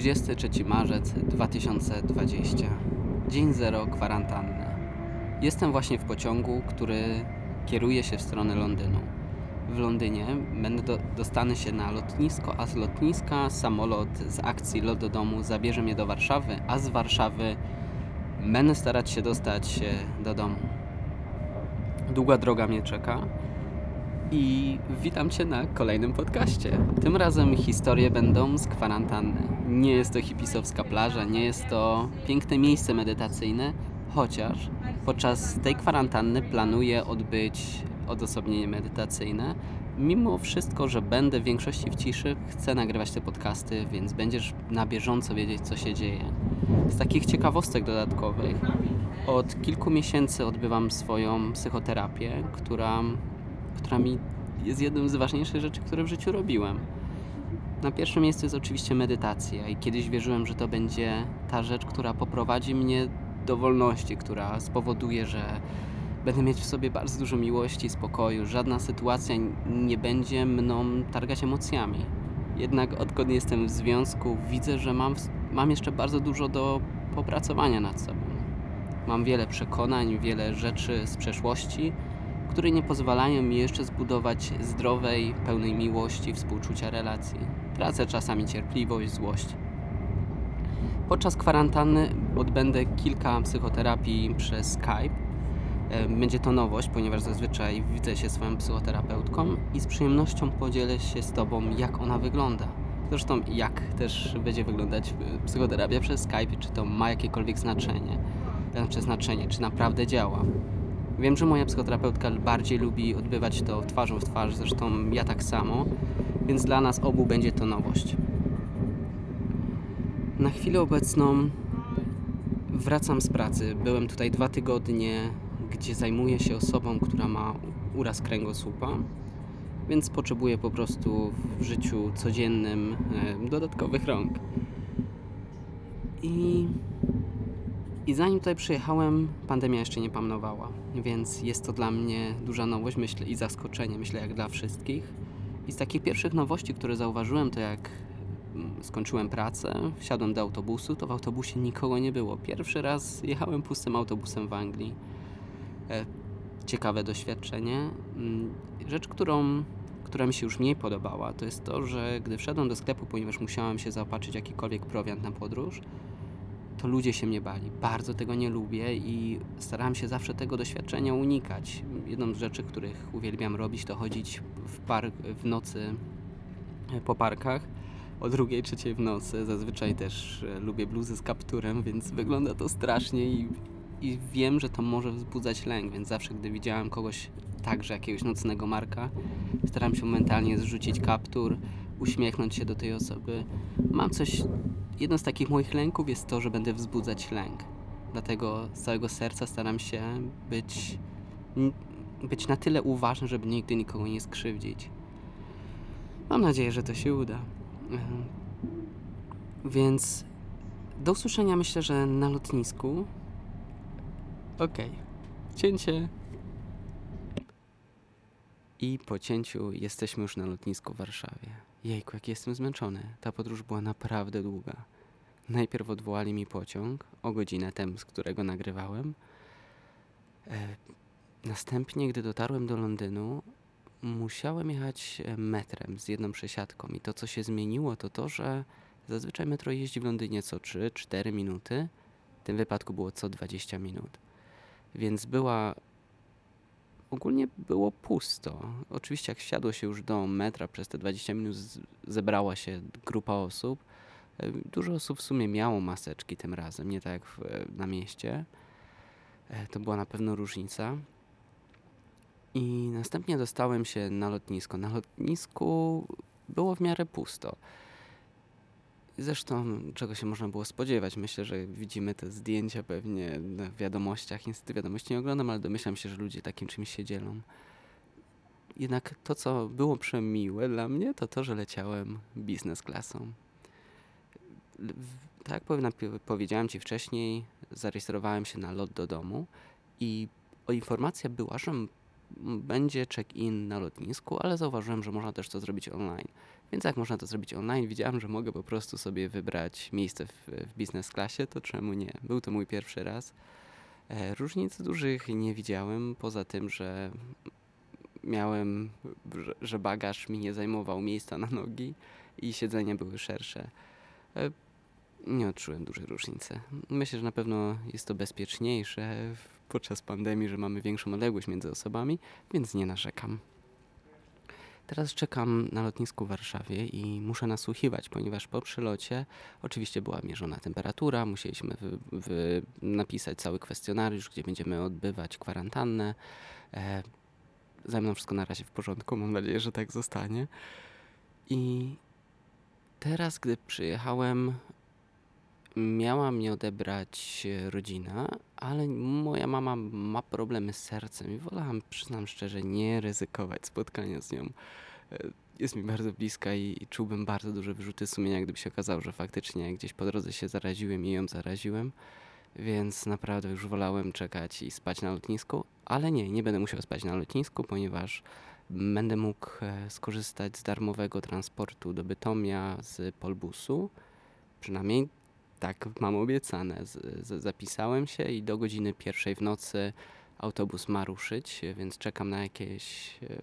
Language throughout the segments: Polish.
23 marzec 2020. Dzień zero kwarantanny. Jestem właśnie w pociągu, który kieruje się w stronę Londynu. W Londynie będę do, dostanę się na lotnisko, a z lotniska samolot z akcji Lot do domu zabierze mnie do Warszawy, a z Warszawy będę starać się dostać do domu. Długa droga mnie czeka i witam Cię na kolejnym podcaście. Tym razem historie będą z kwarantanny. Nie jest to hipisowska plaża, nie jest to piękne miejsce medytacyjne, chociaż podczas tej kwarantanny planuję odbyć odosobnienie medytacyjne. Mimo wszystko, że będę w większości w ciszy, chcę nagrywać te podcasty, więc będziesz na bieżąco wiedzieć, co się dzieje. Z takich ciekawostek dodatkowych, od kilku miesięcy odbywam swoją psychoterapię, która która mi jest jedną z ważniejszych rzeczy, które w życiu robiłem. Na pierwszym miejscu jest oczywiście medytacja i kiedyś wierzyłem, że to będzie ta rzecz, która poprowadzi mnie do wolności, która spowoduje, że będę mieć w sobie bardzo dużo miłości, spokoju. Żadna sytuacja nie będzie mną targać emocjami. Jednak odkąd jestem w związku, widzę, że mam, mam jeszcze bardzo dużo do popracowania nad sobą. Mam wiele przekonań, wiele rzeczy z przeszłości, które nie pozwalają mi jeszcze zbudować zdrowej, pełnej miłości, współczucia relacji. Tracę czasami cierpliwość, złość. Podczas kwarantanny odbędę kilka psychoterapii przez Skype. Będzie to nowość, ponieważ zazwyczaj widzę się swoją psychoterapeutką i z przyjemnością podzielę się z Tobą, jak ona wygląda. Zresztą, jak też będzie wyglądać psychoterapia przez Skype, czy to ma jakiekolwiek znaczenie, znaczy znaczenie, czy naprawdę działa. Wiem, że moja psychoterapeutka bardziej lubi odbywać to twarzą w twarz, zresztą ja tak samo, więc dla nas obu będzie to nowość. Na chwilę obecną wracam z pracy. Byłem tutaj dwa tygodnie, gdzie zajmuję się osobą, która ma uraz kręgosłupa, więc potrzebuję po prostu w życiu codziennym e, dodatkowych rąk. I i zanim tutaj przyjechałem, pandemia jeszcze nie panowała, więc jest to dla mnie duża nowość, myślę, i zaskoczenie, myślę, jak dla wszystkich. I z takich pierwszych nowości, które zauważyłem, to jak mm, skończyłem pracę, wsiadłem do autobusu, to w autobusie nikogo nie było. Pierwszy raz jechałem pustym autobusem w Anglii. E, ciekawe doświadczenie. Mm, rzecz, którą, która mi się już mniej podobała, to jest to, że gdy wszedłem do sklepu, ponieważ musiałem się zaopatrzyć jakikolwiek prowiant na podróż, to ludzie się mnie bali. Bardzo tego nie lubię i starałem się zawsze tego doświadczenia unikać. Jedną z rzeczy, których uwielbiam robić, to chodzić w, park, w nocy e, po parkach o drugiej, trzeciej w nocy. Zazwyczaj też e, lubię bluzy z kapturem, więc wygląda to strasznie i, i wiem, że to może wzbudzać lęk, więc zawsze, gdy widziałem kogoś także jakiegoś nocnego marka, staram się mentalnie zrzucić kaptur, uśmiechnąć się do tej osoby. Mam coś jedno z takich moich lęków jest to, że będę wzbudzać lęk. Dlatego z całego serca staram się być, być na tyle uważny, żeby nigdy nikogo nie skrzywdzić. Mam nadzieję, że to się uda. Więc do usłyszenia myślę, że na lotnisku. Okej. Okay. Cięcie. I po cięciu jesteśmy już na lotnisku w Warszawie. Jejku, jak jestem zmęczony. Ta podróż była naprawdę długa. Najpierw odwołali mi pociąg o godzinę tem, z którego nagrywałem. E, następnie, gdy dotarłem do Londynu, musiałem jechać e, metrem z jedną przesiadką. I to, co się zmieniło, to to, że zazwyczaj metro jeździ w Londynie co 3-4 minuty. W tym wypadku było co 20 minut. Więc była ogólnie było pusto. Oczywiście jak wsiadło się już do metra, przez te 20 minut zebrała się grupa osób. E, dużo osób w sumie miało maseczki tym razem, nie tak jak w, e, na mieście. E, to była na pewno różnica. I następnie dostałem się na lotnisko. Na lotnisku było w miarę pusto. Zresztą, czego się można było spodziewać? Myślę, że widzimy te zdjęcia pewnie na wiadomościach. Niestety wiadomości nie oglądam, ale domyślam się, że ludzie takim czymś się dzielą. Jednak to, co było przemiłe dla mnie, to to, że leciałem biznes klasą. Tak jak powiedziałem Ci wcześniej, zarejestrowałem się na lot do domu i informacja była, że będzie check-in na lotnisku, ale zauważyłem, że można też to zrobić online. Więc jak można to zrobić online, widziałem, że mogę po prostu sobie wybrać miejsce w, w biznes klasie, to czemu nie? Był to mój pierwszy raz. E, różnic dużych nie widziałem, poza tym, że miałem, że, że bagaż mi nie zajmował miejsca na nogi i siedzenia były szersze. Nie odczułem dużej różnicy. Myślę, że na pewno jest to bezpieczniejsze podczas pandemii, że mamy większą odległość między osobami, więc nie narzekam. Teraz czekam na lotnisku w Warszawie i muszę nasłuchiwać, ponieważ po przylocie oczywiście była mierzona temperatura, musieliśmy wy, wy napisać cały kwestionariusz, gdzie będziemy odbywać kwarantannę. E, ze mną wszystko na razie w porządku, mam nadzieję, że tak zostanie. I teraz, gdy przyjechałem, miała mnie odebrać rodzina, ale moja mama ma problemy z sercem i wolałam, przyznam szczerze, nie ryzykować spotkania z nią. E, jest mi bardzo bliska i, i czułbym bardzo duże wyrzuty sumienia, gdyby się okazało, że faktycznie gdzieś po drodze się zaraziłem i ją zaraziłem. Więc naprawdę już wolałem czekać i spać na lotnisku, ale nie, nie będę musiał spać na lotnisku, ponieważ będę mógł e, skorzystać z darmowego transportu do Bytomia z Polbusu. Przynajmniej tak mam obiecane. Z, z, zapisałem się i do godziny pierwszej w nocy autobus ma ruszyć, więc czekam na jakieś e,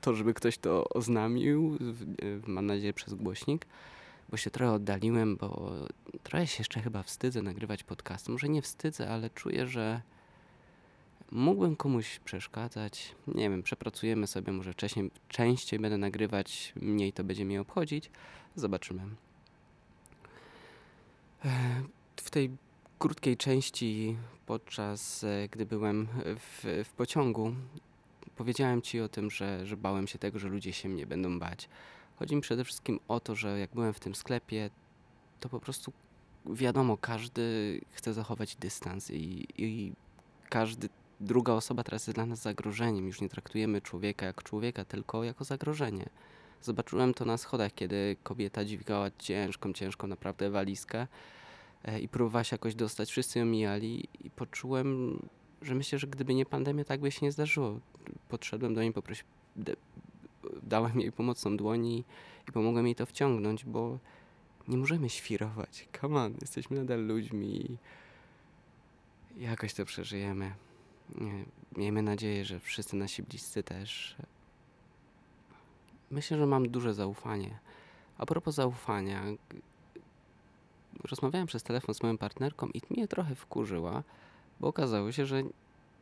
to, żeby ktoś to oznamił, mam nadzieję przez głośnik, bo się trochę oddaliłem, bo trochę się jeszcze chyba wstydzę nagrywać podcast. Może nie wstydzę, ale czuję, że mógłbym komuś przeszkadzać. Nie wiem, przepracujemy sobie, może wcześniej, częściej będę nagrywać, mniej to będzie mnie obchodzić. Zobaczymy. W tej krótkiej części, podczas e, gdy byłem w, w pociągu, powiedziałem ci o tym, że, że bałem się tego, że ludzie się mnie będą bać. Chodzi mi przede wszystkim o to, że jak byłem w tym sklepie, to po prostu wiadomo, każdy chce zachować dystans i, i każdy, druga osoba teraz jest dla nas zagrożeniem. Już nie traktujemy człowieka jak człowieka, tylko jako zagrożenie. Zobaczyłem to na schodach, kiedy kobieta dźwigała ciężką, ciężką naprawdę walizkę e, i próbowała się jakoś dostać. Wszyscy ją mijali i poczułem, że myślę, że gdyby nie pandemia, tak by się nie zdarzyło. Podszedłem do niej, poprosiłem, dałem jej pomocną dłoń i, i pomogłem jej to wciągnąć, bo nie możemy świrować. Come on, jesteśmy nadal ludźmi i jakoś to przeżyjemy. Miejmy nadzieję, że wszyscy nasi bliscy też. Myślę, że mam duże zaufanie. A propos zaufania, rozmawiałem przez telefon z moją partnerką i mnie trochę wkurzyła, bo okazało się, że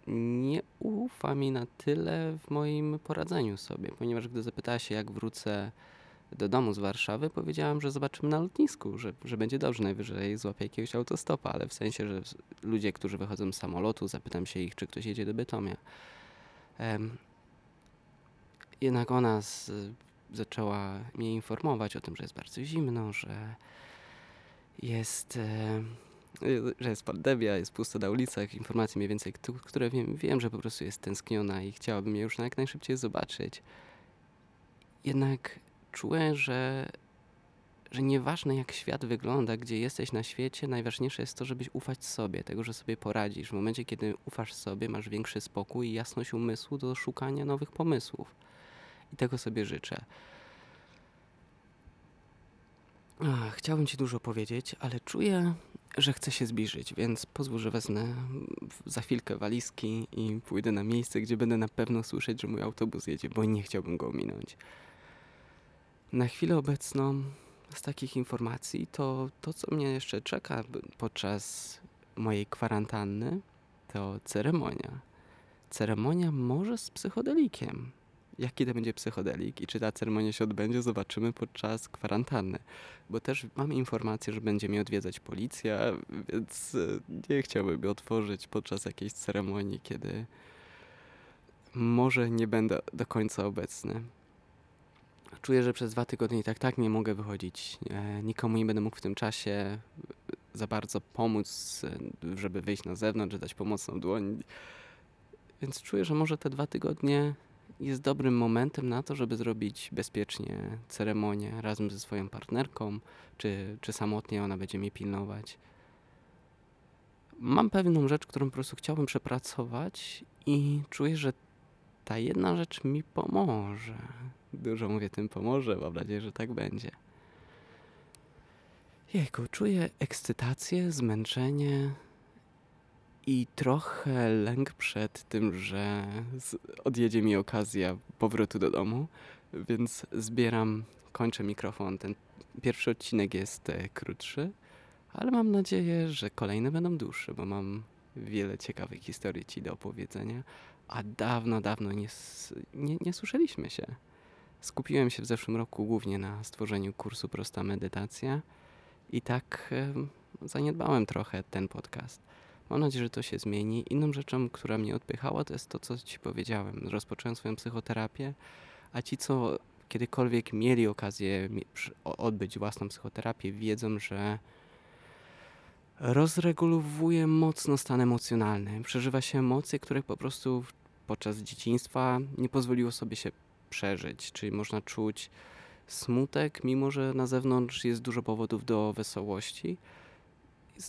nie ufa mi na tyle w moim poradzeniu sobie, ponieważ gdy zapytała się, jak wrócę do domu z Warszawy, powiedziałam, że zobaczymy na lotnisku, że, że będzie dobrze, najwyżej złapię jakiegoś autostopa, ale w sensie, że ludzie, którzy wychodzą z samolotu, zapytam się ich, czy ktoś jedzie do Bytomia. Jednak ona z, zaczęła mnie informować o tym, że jest bardzo zimno, że jest... E, że jest pandemia, jest pusto na ulicach, informacje mniej więcej, które wiem, wiem, że po prostu jest tęskniona i chciałabym je już jak najszybciej zobaczyć. Jednak czułem, że, że nieważne jak świat wygląda, gdzie jesteś na świecie, najważniejsze jest to, żebyś ufać sobie, tego, że sobie poradzisz. W momencie, kiedy ufasz sobie, masz większy spokój i jasność umysłu do szukania nowych pomysłów. I tego sobie życzę. Chciałbym Ci dużo powiedzieć, ale czuję, że chcę się zbliżyć, więc pozwól, że wezmę za chwilkę walizki i pójdę na miejsce, gdzie będę na pewno słyszeć, że mój autobus jedzie, bo nie chciałbym go ominąć. Na chwilę obecną z takich informacji to to, co mnie jeszcze czeka podczas mojej kwarantanny, to ceremonia. Ceremonia może z psychodelikiem jaki to będzie psychodelik i czy ta ceremonia się odbędzie, zobaczymy podczas kwarantanny. Bo też mamy informację, że będzie mnie odwiedzać policja, więc e, nie chciałbym otworzyć podczas jakiejś ceremonii, kiedy może nie będę do końca obecny. Czuję, że przez dwa tygodnie i tak tak nie mogę wychodzić. E, nikomu nie będę mógł w tym czasie za bardzo pomóc, e, żeby wyjść na zewnątrz, dać pomocną dłoń. Więc czuję, że może te dwa tygodnie jest dobrym momentem na to, żeby zrobić bezpiecznie ceremonię razem ze swoją partnerką, czy, czy samotnie ona będzie mnie pilnować. Mam pewną rzecz, którą po prostu chciałbym przepracować i czuję, że ta jedna rzecz mi pomoże. Dużo mówię tym pomoże, mam nadzieję, że tak będzie. Jejku, czuję ekscytację, zmęczenie i trochę lęk przed tym, że odjedzie mi okazja powrotu do domu, więc zbieram, kończę mikrofon. Ten pierwszy odcinek jest e, krótszy, ale mam nadzieję, że kolejne będą dłuższe, bo mam wiele ciekawych historii Ci do opowiedzenia, a dawno, dawno nie, nie, nie słyszeliśmy się. Skupiłem się w zeszłym roku głównie na stworzeniu kursu Prosta Medytacja i tak zaniedbałem trochę ten podcast. Mam nadzieję, że to się zmieni. Inną rzeczą, która mnie odpychała, to jest to, co Ci powiedziałem. Rozpocząłem swoją psychoterapię, a ci, co kiedykolwiek mieli okazję odbyć własną psychoterapię, wiedzą, że rozregulowuje mocno stan emocjonalny. Przeżywa się emocje, których po prostu podczas dzieciństwa nie pozwoliło sobie się przeżyć. Czyli można czuć smutek, mimo że na zewnątrz jest dużo powodów do wesołości.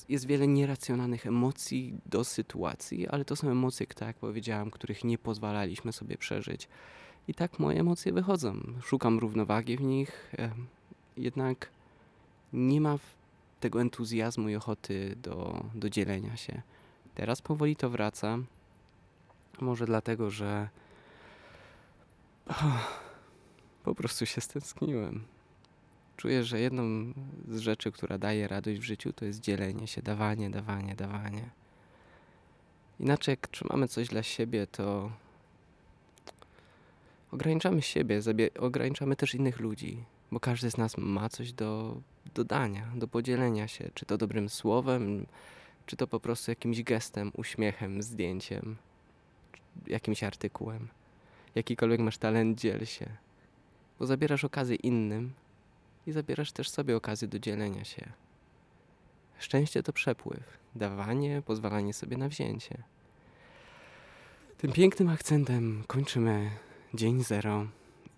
Jest, wiele nieracjonalnych emocji do sytuacji, ale to są emocje, tak jak powiedziałam, których nie pozwalaliśmy sobie przeżyć. I tak moje emocje wychodzą. Szukam równowagi w nich, jednak nie ma tego entuzjazmu i ochoty do, do dzielenia się. Teraz powoli to wraca. Może dlatego, że oh, po prostu się stęskniłem. Czuję, że jedną z rzeczy, która daje radość w życiu, to jest dzielenie się, dawanie, dawanie, dawanie. Inaczej, jak trzymamy coś dla siebie, to ograniczamy siebie, ograniczamy też innych ludzi, bo każdy z nas ma coś do dodania, do podzielenia się, czy to dobrym słowem, czy to po prostu jakimś gestem, uśmiechem, zdjęciem, jakimś artykułem. Jakikolwiek masz talent, dziel się, bo zabierasz okazję innym i zabierasz też sobie okazję do dzielenia się. Szczęście to przepływ, dawanie, pozwalanie sobie na wzięcie. Tym pięknym akcentem kończymy dzień zero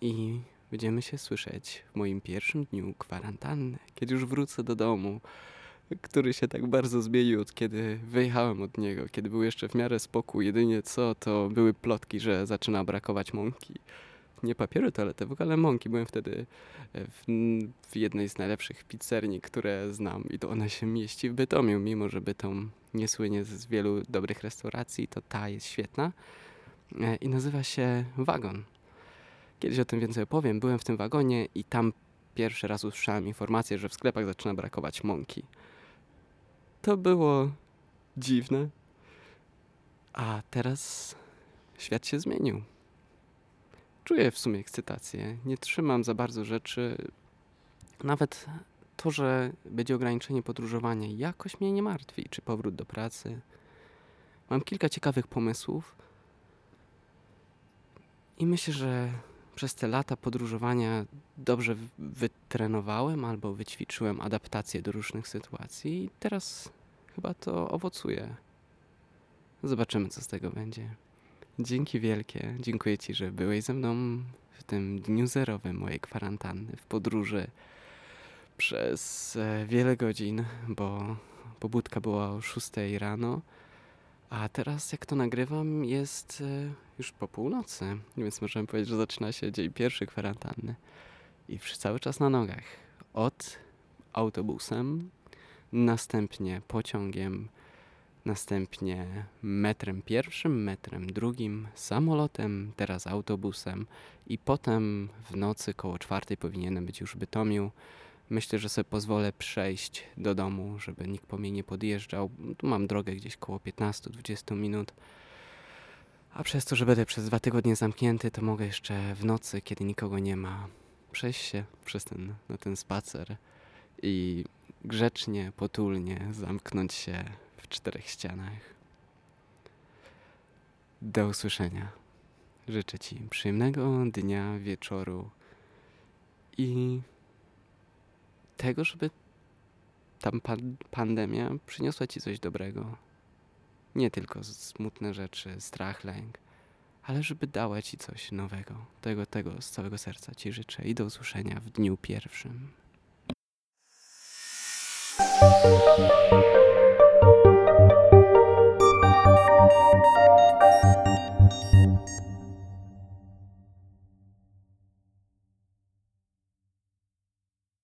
i będziemy się słyszeć w moim pierwszym dniu kwarantanny, kiedy już wrócę do domu, który się tak bardzo zmienił od kiedy wyjechałem od niego, kiedy był jeszcze w miarę spokój. Jedynie co, to były plotki, że zaczyna brakować mąki. Nie papieru toaletowego, ale mąki. Byłem wtedy w, w jednej z najlepszych pizzerni, które znam i to ona się mieści w Bytomiu, mimo że Bytom nie słynie z wielu dobrych restauracji, to ta jest świetna e, i nazywa się Wagon. Kiedyś o tym więcej opowiem. Byłem w tym wagonie i tam pierwszy raz usłyszałem informację, że w sklepach zaczyna brakować mąki. To było dziwne. A teraz świat się zmienił. Czuję w sumie ekscytację. Nie trzymam za bardzo rzeczy. Nawet to, że będzie ograniczenie podróżowania, jakoś mnie nie martwi. Czy powrót do pracy. Mam kilka ciekawych pomysłów. I myślę, że przez te lata podróżowania dobrze wytrenowałem albo wyćwiczyłem adaptację do różnych sytuacji i teraz chyba to owocuje. Zobaczymy, co z tego będzie. Dzięki wielkie. Dziękuję Ci, że byłeś ze mną w tym dniu zerowym mojej kwarantanny, w podróży przez e, wiele godzin, bo pobudka była o 6 rano, a teraz jak to nagrywam jest e, już po północy, więc możemy powiedzieć, że zaczyna się dzień pierwszy kwarantanny. I cały czas na nogach. Od autobusem, następnie pociągiem, następnie metrem pierwszym, metrem drugim, samolotem, teraz autobusem i potem w nocy koło czwartej powinienem być już w Bytomiu. Myślę, że sobie pozwolę przejść do domu, żeby nikt po mnie nie podjeżdżał. Tu mam drogę gdzieś koło 15-20 minut. A przez to, że będę przez dwa tygodnie zamknięty, to mogę jeszcze w nocy, kiedy nikogo nie ma, przejść się przez ten, na ten spacer i grzecznie, potulnie zamknąć się w czterech ścianach. Do usłyszenia. Życzę Ci przyjemnego dnia, wieczoru i tego, żeby ta pandemia przyniosła Ci coś dobrego. Nie tylko smutne rzeczy, strach, lęk, ale żeby dała Ci coś nowego. Tego, tego z całego serca Ci życzę i do usłyszenia w dniu pierwszym.